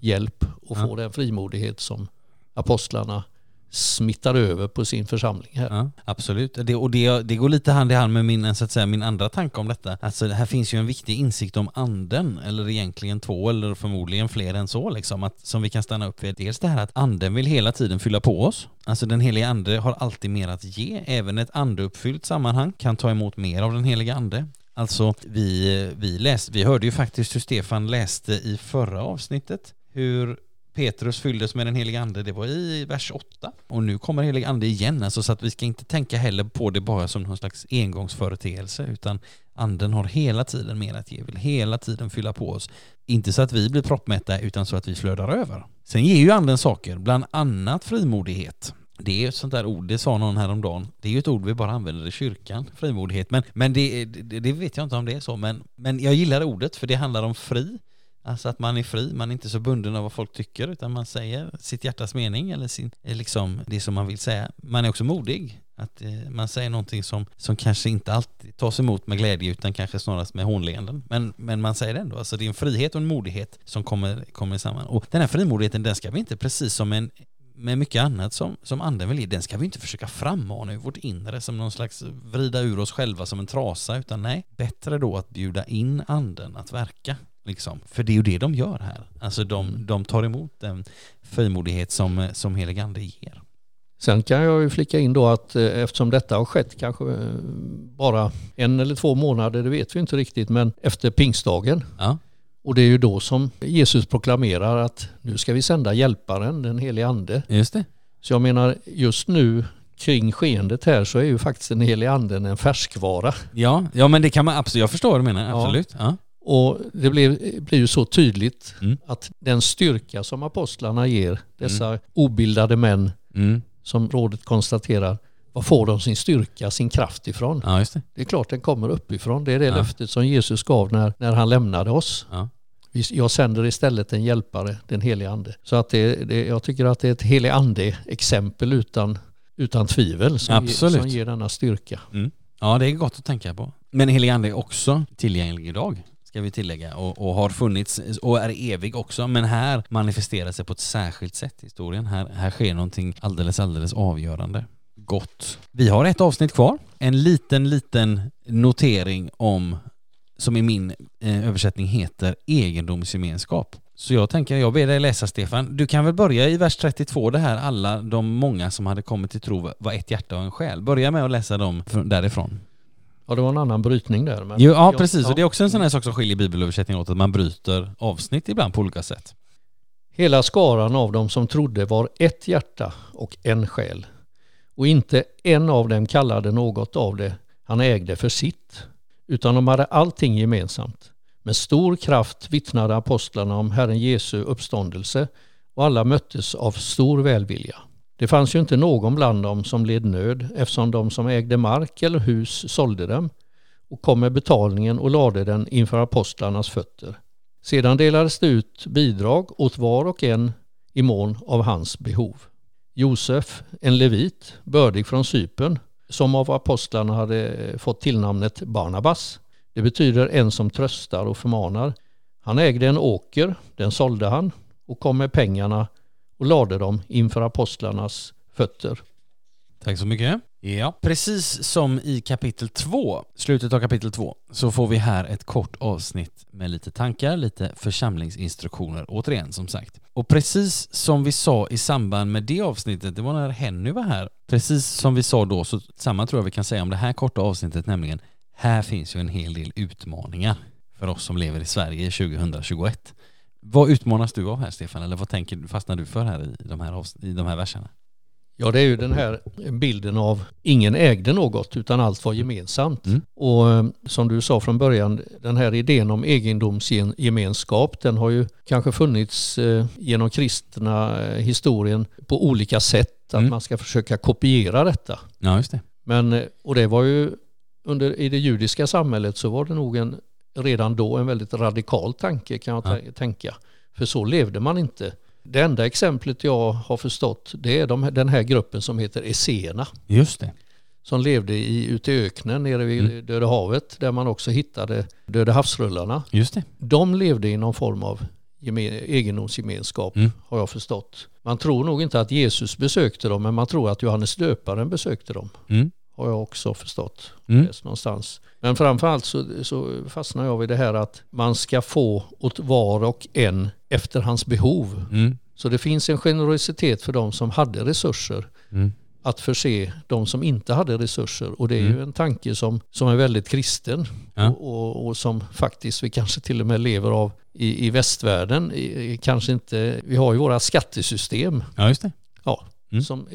hjälp och Ja. få den frimodighet som apostlarna smittar över på sin församling här. Ja, absolut. Det, och det, det går lite hand i hand med min, så att säga, min andra tanke om detta. Alltså här finns ju en viktig insikt om anden, eller egentligen två eller förmodligen fler än så liksom, att, som vi kan stanna upp vid. Dels det här att anden vill hela tiden fylla på oss. Alltså den heliga ande har alltid mer att ge. Även ett andeuppfyllt sammanhang kan ta emot mer av den heliga ande. Alltså vi, vi, läste, vi hörde ju faktiskt hur Stefan läste i förra avsnittet hur Petrus fylldes med den heliga ande, det var i vers 8. Och nu kommer helig ande igen, alltså så att vi ska inte tänka heller på det bara som någon slags engångsföreteelse, utan anden har hela tiden mer att ge, vill hela tiden fylla på oss. Inte så att vi blir proppmätta, utan så att vi flödar över. Sen ger ju anden saker, bland annat frimodighet. Det är ju ett sånt där ord, det sa någon häromdagen. Det är ju ett ord vi bara använder i kyrkan, frimodighet. Men, men det, det, det vet jag inte om det är så, men, men jag gillar ordet för det handlar om fri. Alltså att man är fri, man är inte så bunden av vad folk tycker utan man säger sitt hjärtas mening eller sin, eh, liksom det som man vill säga. Man är också modig. Att eh, man säger någonting som, som kanske inte alltid tas emot med glädje utan kanske snarast med hånleenden. Men, men man säger det ändå. Alltså det är en frihet och en modighet som kommer, kommer samman. Och den här frimodigheten den ska vi inte precis som en med mycket annat som, som anden vill ge, den ska vi inte försöka frammana i vårt inre som någon slags vrida ur oss själva som en trasa, utan nej, bättre då att bjuda in anden att verka. Liksom. För det är ju det de gör här. Alltså de, de tar emot den frimodighet som, som helig ande ger. Sen kan jag ju flika in då att eh, eftersom detta har skett kanske eh, bara en eller två månader, det vet vi inte riktigt, men efter pingstdagen. Ja, Och det är ju då som Jesus proklamerar att nu ska vi sända hjälparen, den helige ande. just det. Så jag menar just nu kring skeendet här så är ju faktiskt den helige anden en färskvara. Ja, ja men det kan man absolut, jag förstår vad du menar, Ja. absolut. Ja. Och det blir, blir ju så tydligt Mm. att den styrka som apostlarna ger dessa obildade män Mm. som rådet konstaterar, var får de sin styrka, sin kraft ifrån? ja, just det. Det är klart den kommer uppifrån. Det är det Ja. löftet som Jesus gav när, när han lämnade oss. Ja. Jag sänder istället en hjälpare, den helige ande. Så att det, det, jag tycker att det är ett helig ande-exempel utan, utan tvivel som, Absolut. som ger denna styrka. Ja, det är gott att tänka på. Men helig ande är också tillgänglig idag, ska vi tillägga, och, och har funnits och är evig också. Men här manifesterar sig på ett särskilt sätt i historien. Här, här sker någonting alldeles, alldeles avgörande. Gott. Vi har ett avsnitt kvar. En liten, liten notering om, som i min eh, översättning heter egendomsgemenskap. Så jag tänker, jag ber dig läsa Stefan. Du kan väl börja i vers 32, det här alla de många som hade kommit till tro var ett hjärta och en själ. Börja med att läsa dem från- därifrån. Ja, det var en annan brytning där. Men Jo, ja, precis. ja. Och det är också en sån här sak som skiljer bibelöversättningar åt, att man bryter avsnitt ibland på olika sätt. Hela skaran av dem som trodde var ett hjärta och en själ. Och inte en av dem kallade något av det han ägde för sitt, utan de hade allting gemensamt. Med stor kraft vittnade apostlarna om Herren Jesu uppståndelse och alla möttes av stor välvilja. Det fanns ju inte någon bland dem som led nöd eftersom de som ägde mark eller hus sålde dem och kom med betalningen och lade den inför apostlarnas fötter. Sedan delades det ut bidrag åt var och en i mån av hans behov. Josef, en levit, bördig från Cypern, som av apostlarna hade fått tillnamnet Barnabas. Det betyder en som tröstar och förmanar. Han ägde en åker, den sålde han och kom med pengarna och lade dem inför apostlarnas fötter. Tack så mycket. Ja, precis som i kapitel 2, slutet av kapitel 2, så får vi här ett kort avsnitt med lite tankar, lite församlingsinstruktioner, återigen som sagt. Och precis som vi sa i samband med det avsnittet, det var när Henny var här, precis som vi sa då, så samma tror jag vi kan säga om det här korta avsnittet, nämligen här finns ju en hel del utmaningar. för oss som lever i Sverige 2021. Vad utmanas du av här Stefan, eller vad tänker, fastnar du för här i de här, i de här verserna? Ja, det är ju den här bilden av ingen ägde något utan allt var gemensamt. Mm. Och eh, som du sa från början, den här idén om egendomsgemenskap, den har ju kanske funnits eh, genom kristna eh, historien på olika sätt, att mm. man ska försöka kopiera detta. Ja, just det. Men, och det var ju under, i det judiska samhället så var det nog en, redan då en väldigt radikal tanke kan jag ja. tänka. För så levde man inte. Det enda exemplet jag har förstått det är de, den här gruppen som heter Esséerna. Just det. Som levde i, ute i öknen nere vid mm. Döda havet där man också hittade Döda havsrullarna. Just det. De levde i någon form av egendomsgemenskap mm. har jag förstått. Man tror nog inte att Jesus besökte dem men man tror att Johannes döparen besökte dem. Mm. Har jag också förstått. Mm. någonstans. Men framförallt så, så fastnar jag vid det här att man ska få åt var och en efter hans behov. Mm. Så det finns en generositet för de som hade resurser mm. att förse de som inte hade resurser. Och det är mm. ju en tanke som, som är väldigt kristen ja. och, och, och, som faktiskt vi kanske till och med lever av i, i västvärlden. I, kanske inte, vi har ju våra skattesystem. Ja, just det. Ja, Mm. Som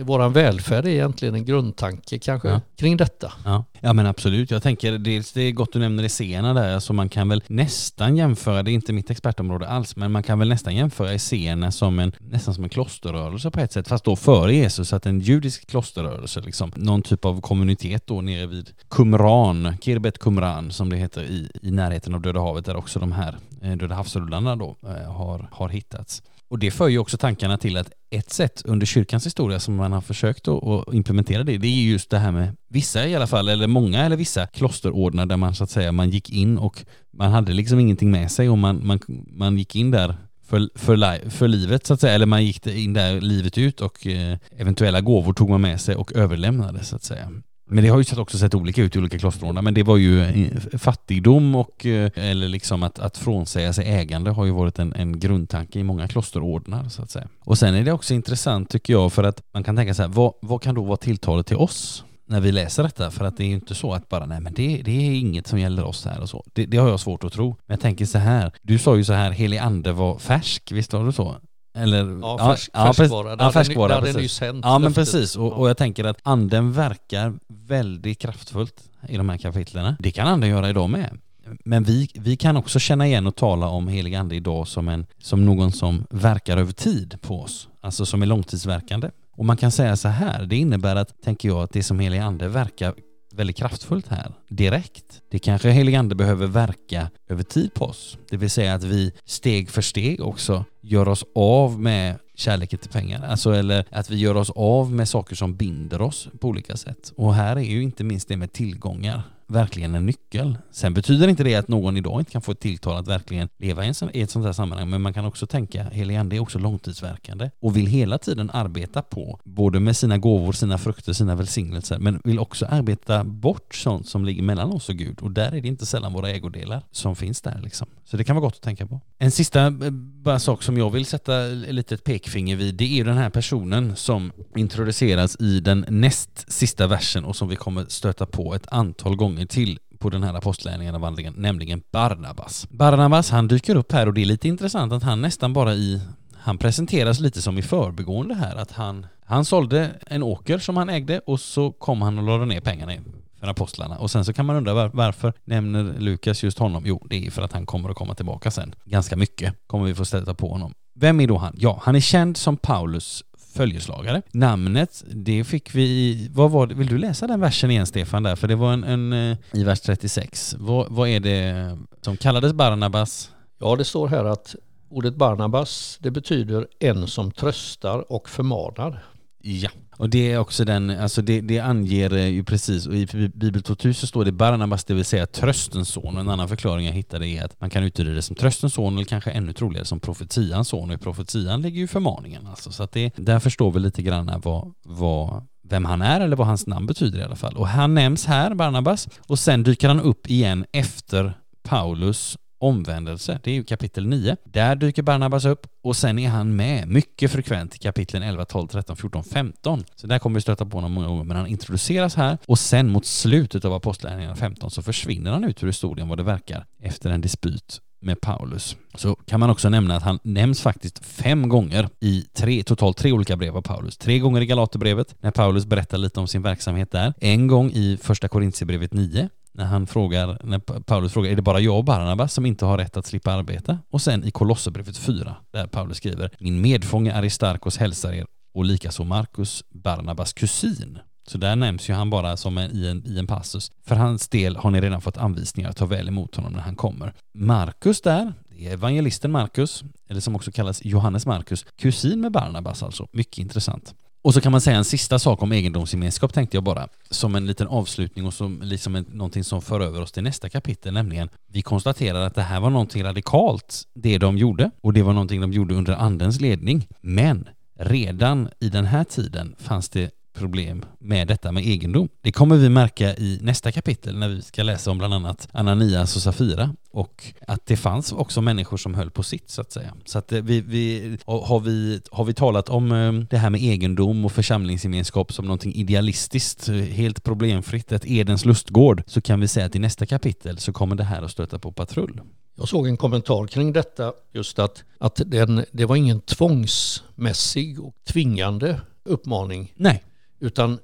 våran välfärd är egentligen en grundtanke kanske ja. kring detta. Ja. ja men absolut, jag tänker dels det är gott du nämner det sena där, alltså man kan väl nästan jämföra, det är inte mitt expertområde alls, men man kan väl nästan jämföra Essena som en, nästan som en klosterrörelse på ett sätt, fast då före Jesus, att en judisk klosterrörelse liksom, någon typ av kommunitet då nere vid Qumran, Kirbet Qumran som det heter i, i närheten av Döda havet där också de här eh, Döda havsrullarna då eh, har, har hittats. Och det för ju också tankarna till att ett sätt under kyrkans historia som man har försökt att implementera det, det är just det här med vissa i alla fall, eller många eller vissa klosterordnar där man så att säga, man gick in och man hade liksom ingenting med sig och man, man, man gick in där för, för, för livet så att säga, eller man gick in där livet ut och eh, eventuella gåvor tog man med sig och överlämnade så att säga. Men det har ju också sett olika ut i olika klosterordnar, men det var ju eh, fattigdom och eh, eller liksom att, att frånsäga sig ägande har ju varit en, en grundtanke i många klosterordnar så att säga. Och sen är det också intressant tycker jag för att man kan tänka så här, vad, vad kan då vara tilltalet till oss? när vi läser detta för att det är ju inte så att bara nej men det, det är inget som gäller oss här och så. Det, det, har jag svårt att tro. Men jag tänker så här, du sa ju så här, helig ande var färsk, visst var det så? Eller, ja, färsk, ja, färskvara. Ja, färskvara. Det hade nyss hänt. Ja, men precis. Och, och, jag tänker att anden verkar väldigt kraftfullt i de här kapitlen. Det kan anden göra idag med. Men vi, vi kan också känna igen och tala om helig ande idag som, en, som någon som verkar över tid på oss. Alltså som är långtidsverkande. Och man kan säga så här, det innebär att, tänker jag, att det som helig ande verkar väldigt kraftfullt här, direkt. Det kanske heligande behöver verka över tid på oss. Det vill säga att vi steg för steg också gör oss av med kärleken till pengar. Alltså eller att vi gör oss av med saker som binder oss på olika sätt. Och här är ju inte minst det med tillgångar verkligen en nyckel. Sen betyder inte det att någon idag inte kan få ett tilltal att verkligen leva i, i ett sånt här sammanhang, men man kan också tänka, helig ande är också långtidsverkande och vill hela tiden arbeta på, både med sina gåvor, sina frukter, sina välsignelser, men vill också arbeta bort sånt som ligger mellan oss och Gud och där är det inte sällan våra ägodelar som finns där liksom. Så det kan vara gott att tänka på. En sista eh, bara sak som jag vill sätta lite ett pekfinger vid, det är ju den här personen som introduceras i den näst sista versen och som vi kommer stöta på ett antal gånger till på den här apostlärningarna vandringen, nämligen Barnabas. Barnabas, han dyker upp här och det är lite intressant att han nästan bara i han presenteras lite som i förbegående här, att han, han sålde en åker som han ägde och så kom han och lade ner pengarna för apostlarna. Och sen så kan man undra var, varför nämner Lukas just honom? Jo, det är för att han kommer att komma tillbaka sen. Ganska mycket kommer vi få ställa på honom. Vem är då han? Ja, han är känd som Paulus följeslagare. Namnet, det fick vi vad var det? Vill du läsa den versen igen Stefan där? För det var en, en eh, i vers 36. Vad, vad är det som kallades Barnabas? Ja, det står här att ordet Barnabas, det betyder en som tröstar och förmanar. Ja, och det är också den, alltså det, det anger eh, ju precis, och i Bibel 2000 står det Barnabas, det vill säga tröstens son. Och en annan förklaring jag hittade är att man kan uttyda det som tröstens son eller kanske ännu troligare som profetians son. Och i profetian ligger ju förmaningen alltså. Så att det, där förstår vi lite grann vad, vad vem han är eller vad hans namn betyder i alla fall. Och han nämns här, Barnabas, och sen dyker han upp igen efter Paulus omvändelse. Det är ju kapitel 9. Där dyker Barnabas upp och sen är han med mycket frekvent i kapitlen 11, 12, 13, 14, 15. Så där kommer vi stöta på honom många gånger, men han introduceras här och sen mot slutet av Apostlagärningarna 15 så försvinner han ut ur historien vad det verkar efter en dispyt med Paulus. Så kan man också nämna att han nämns faktiskt fem gånger i tre, totalt tre olika brev av Paulus. Tre gånger i Galaterbrevet när Paulus berättar lite om sin verksamhet där. En gång i första Korintierbrevet 9 när han frågar, när Paulus frågar, är det bara jag och Barnabas som inte har rätt att slippa arbeta? Och sen i Kolosserbrevet 4, där Paulus skriver, min medfånge Aristarkos hälsar er och likaså Markus, Barnabas kusin. Så där nämns ju han bara som en, i, en, i en passus. För hans del har ni redan fått anvisningar att ta väl emot honom när han kommer. Markus där, det är evangelisten Markus, eller som också kallas Johannes Markus, kusin med Barnabas alltså. Mycket intressant. Och så kan man säga en sista sak om egendomsgemenskap tänkte jag bara, som en liten avslutning och som liksom en, någonting som för över oss till nästa kapitel, nämligen vi konstaterar att det här var någonting radikalt, det de gjorde, och det var någonting de gjorde under andens ledning. Men redan i den här tiden fanns det problem med detta med egendom. Det kommer vi märka i nästa kapitel när vi ska läsa om bland annat Ananias och Safira och att det fanns också människor som höll på sitt så att säga. Så att vi, vi, har, vi, har vi talat om eh, det här med egendom och församlingsgemenskap som någonting idealistiskt, helt problemfritt, ett Edens lustgård, så kan vi säga att i nästa kapitel så kommer det här att stöta på patrull. Jag såg en kommentar kring detta, just att, att den, det var ingen tvångsmässig och tvingande uppmaning. Nej. Utan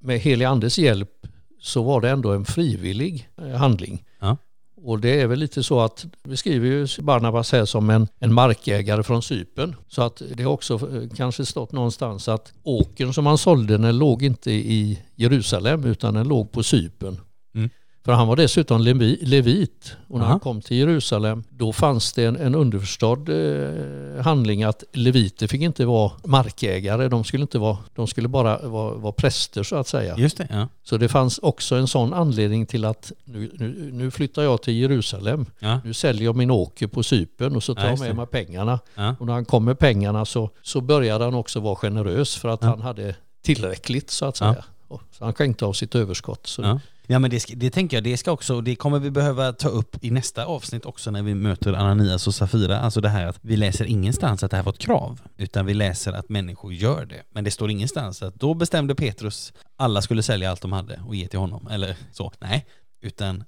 med helig andes hjälp så var det ändå en frivillig eh, handling. Ja. Och det är väl lite så att vi skriver ju Barnabas här som en, en markägare från Sypen. Så att det har också eh, kanske stått någonstans att åkern som han sålde den låg inte i Jerusalem utan den låg på Sypen. För han var dessutom levit och när Aha. han kom till Jerusalem då fanns det en, en underförstådd eh, handling att leviter fick inte vara markägare, de skulle, inte vara, de skulle bara vara, vara präster så att säga. Just det, ja. Så det fanns också en sån anledning till att nu, nu, nu flyttar jag till Jerusalem, ja. nu säljer jag min åker på Cypern och så tar Ja, jag med mig pengarna. ja. Och när han kom med pengarna så, så började han också vara generös för att han hade tillräckligt så att säga. Så han skänkte av sitt överskott. Så Ja. Ja men det, ska- det tänker jag, det ska också, det kommer vi behöva ta upp i nästa avsnitt också när vi möter Ananias och Safira. Alltså det här att vi läser ingenstans att det här var ett krav, utan vi läser att människor gör det. Men det står ingenstans att då bestämde Petrus alla skulle sälja allt de hade och ge till honom, eller så. Nej, utan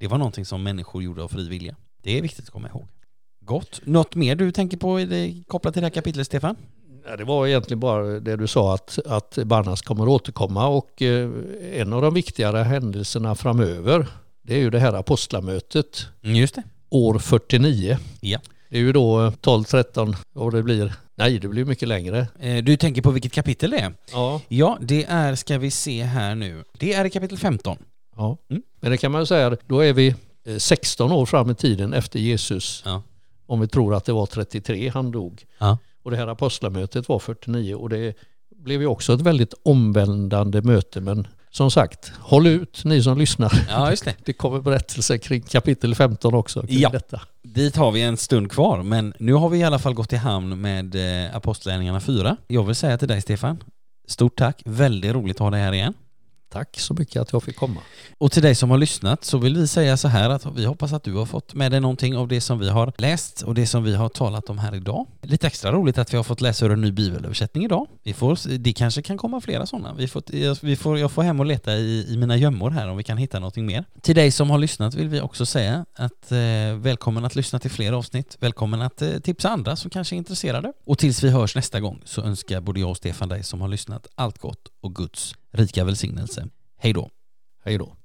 det var någonting som människor gjorde av fri vilja. Det är viktigt att komma ihåg. Gott. Något mer du tänker på kopplat till det här kapitlet, Stefan? Ja, det var egentligen bara det du sa att, att Barnas kommer återkomma och eh, en av de viktigare händelserna framöver det är ju det här apostlamötet Mm, just det. år 49. Ja. Det är ju då eh, 12, 13 och det blir, nej det blir mycket längre. Eh, Du tänker på vilket kapitel det är? Ja, Ja, det är, ska vi se här nu, det är kapitel 15. ja. Mm. men det kan man ju säga, då är vi eh, 16 år fram i tiden efter Jesus. Ja. Om vi tror att det var 33 han dog. Ja. Och det här apostlamötet var 49 och det blev ju också ett väldigt omvändande möte men som sagt, håll ut ni som lyssnar. Ja, just det. Det kommer berättelser kring kapitel 15 också. Ja. detta. Dit har vi en stund kvar, men nu har vi i alla fall gått i hamn med eh, Apostlagärningarna 4. Jag vill säga till dig Stefan, stort tack. Väldigt roligt att ha dig här igen. Tack så mycket att jag fick komma. Och till dig som har lyssnat så vill vi säga så här att vi hoppas att du har fått med dig någonting av det som vi har läst och det som vi har talat om här idag. Lite extra roligt att vi har fått läsa ur en ny bibelöversättning idag. Vi får, det kanske kan komma flera sådana. Vi får, vi får, jag får hem och leta i, i mina gömmor här om vi kan hitta någonting mer. Till dig som har lyssnat vill vi också säga att eh, välkommen att lyssna till fler avsnitt. Välkommen att eh, tipsa andra som kanske är intresserade. Och tills vi hörs nästa gång så önskar både jag och Stefan dig som har lyssnat allt gott och Guds rika välsignelse. Hej då! Hej då.